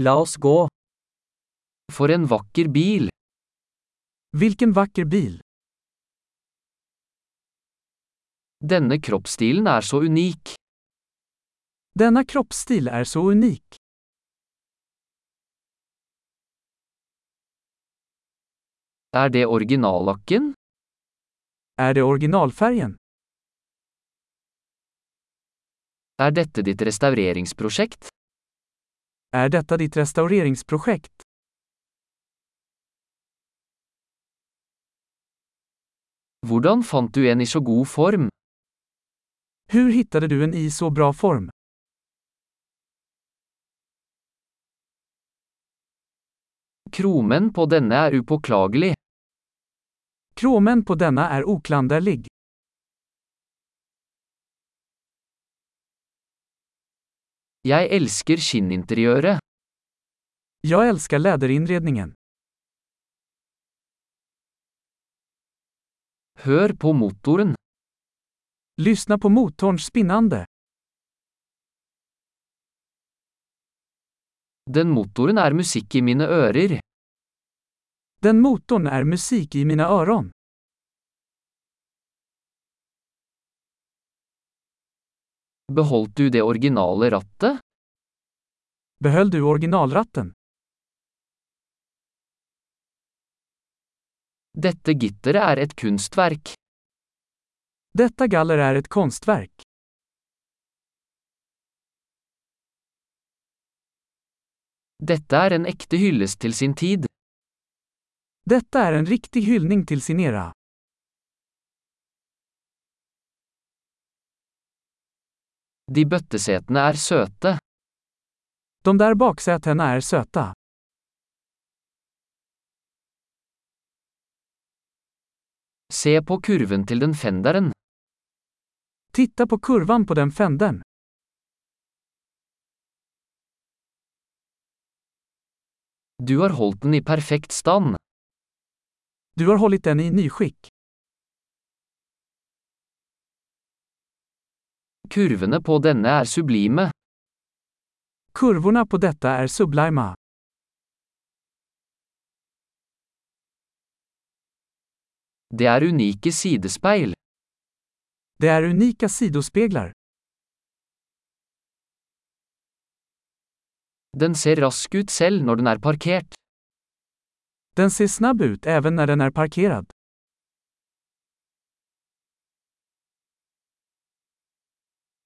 La oss gå. For en vakker bil. Hvilken vakker bil! Denne kroppsstilen er så unik. Denne kroppsstil er så unik. Er det originallakken? Er det originalfärgen? Er dette ditt restaureringsprosjekt? Är dette ditt restaureringsprojekt? Hvordan fant du en i så god form? Hur hittade du en i så bra form? Kromen på denne er upåklagelig. Kromen på denne er oklanderlig. Jeg elsker skinninteriøret. Jag älskar läderinredningen. Hør på motoren. Lyssna på motorns spinnande. Den motoren er musikk i mine ører. Den motorn är musik i mina öron. Beholdt du det originale rattet? Behöll du originalratten? Dette gitteret er et kunstverk. Detta galler är ett konstverk. Dette er en ekte hyllest til sin tid. Detta är en riktig hyllning till sin era. De bøttesetene er søte. De der baksetene er søte. Se på kurven til den fenderen. Titta på kurven på den fenderen. Du har holdt den i perfekt stand. Du har holdt den i nyskick. Kurvene på denne er sublime. Kurvene på dette er sublime. Det er unike sidespeil. Det er unike sidospegler. Den ser rask ut selv når den er parkert. Den ser snabb ut even når den er parkerad.